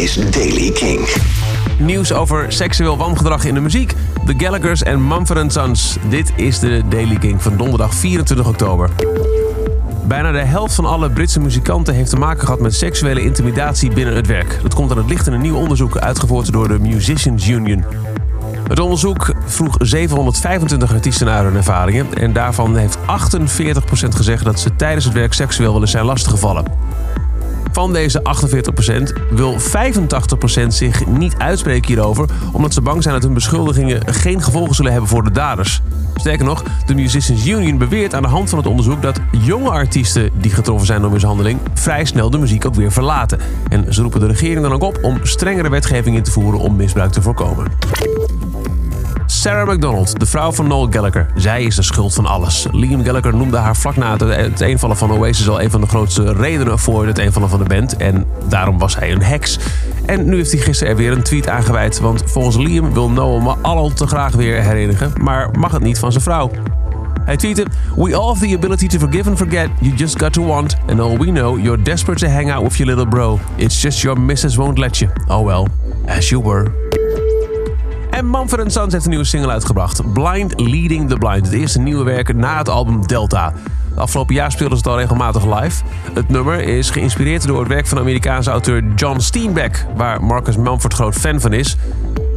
is Daily King. Nieuws over seksueel wangedrag in de muziek. The Gallagher's en Mumford Sons. Dit is de Daily King van donderdag 24 oktober. Bijna de helft van alle Britse muzikanten heeft te maken gehad met seksuele intimidatie binnen het werk. Dat komt aan het licht in een nieuw onderzoek uitgevoerd door de Musicians Union. Het onderzoek vroeg 725 artiesten naar hun ervaringen en daarvan heeft 48% gezegd dat ze tijdens het werk seksueel willen zijn lastiggevallen. Van deze 48% wil 85% zich niet uitspreken hierover, omdat ze bang zijn dat hun beschuldigingen geen gevolgen zullen hebben voor de daders. Sterker nog, de Musicians Union beweert aan de hand van het onderzoek dat jonge artiesten die getroffen zijn door mishandeling vrij snel de muziek ook weer verlaten. En ze roepen de regering dan ook op om strengere wetgeving in te voeren om misbruik te voorkomen. Sarah McDonald, de vrouw van Noel Gallagher. Zij is de schuld van alles. Liam Gallagher noemde haar vlak na het uiteenvallen van Oasis al een van de grootste redenen voor het eenvallen van de band. En daarom was hij een heks. En nu heeft hij gisteren er weer een tweet aangeweid. Want volgens Liam wil Noel me al te graag weer herenigen, maar mag het niet van zijn vrouw. Hij tweette: We all have the ability to forgive and forget. You just got to want. And all we know, you're desperate to hang out with your little bro. It's just your missus won't let you. Oh well, as you were. En Mumford Sons heeft een nieuwe single uitgebracht. Blind Leading the Blind. Het eerste nieuwe werk na het album Delta. De afgelopen jaar speelden ze het al regelmatig live. Het nummer is geïnspireerd door het werk van Amerikaanse auteur John Steinbeck, waar Marcus Mumford groot fan van is.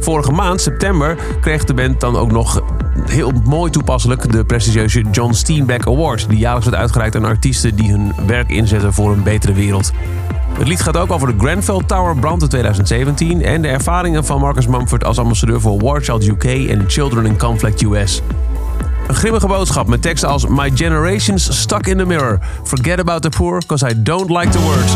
Vorige maand, september, kreeg de band dan ook nog heel mooi toepasselijk de prestigieuze John Steinbeck Award, die jaarlijks wordt uitgereikt aan artiesten die hun werk inzetten voor een betere wereld. Het lied gaat ook over de Grenfell Tower brand in 2017 en de ervaringen van Marcus Mumford als ambassadeur voor War Child UK en Children in Conflict US. Een grimmige boodschap met teksten als My generation's stuck in the mirror. Forget about the poor, cause I don't like the words.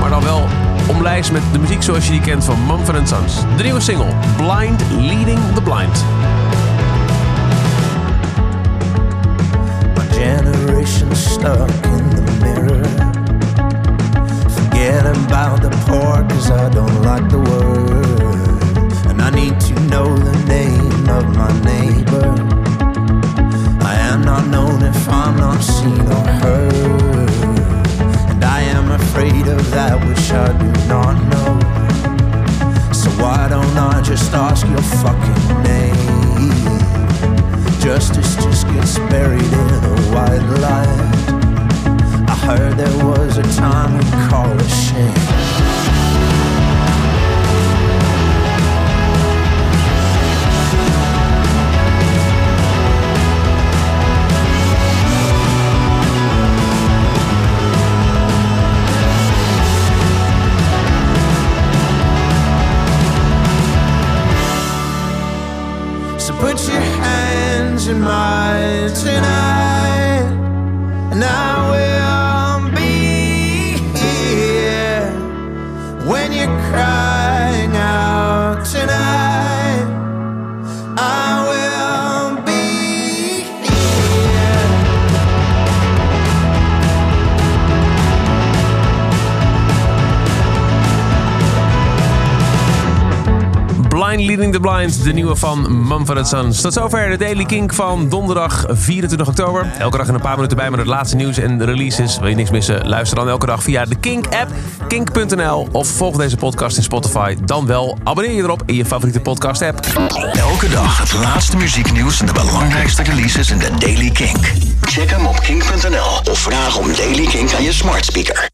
Maar dan wel omlijst met de muziek zoals je die kent van Mumford Sons. De nieuwe single, Blind Leading the Blind. About the poor, cause I don't like the word. And I need to know the name of my neighbor. I am not known if I'm not seen or heard. And I am afraid of that which I do not know. So why don't I just ask your fucking name? Justice just gets buried in a white light. I heard there was a time we call hands in mine tonight, and I will Leading the Blind, de nieuwe van Mumford Sons. Tot zover de Daily Kink van donderdag 24 oktober. Elke dag in een paar minuten bij met het laatste nieuws en releases. Wil je niks missen? Luister dan elke dag via de Kink-app, kink.nl... of volg deze podcast in Spotify. Dan wel abonneer je erop in je favoriete podcast-app. Elke dag het laatste muzieknieuws en de belangrijkste releases in de Daily Kink. Check hem op kink.nl of vraag om Daily Kink aan je smart speaker.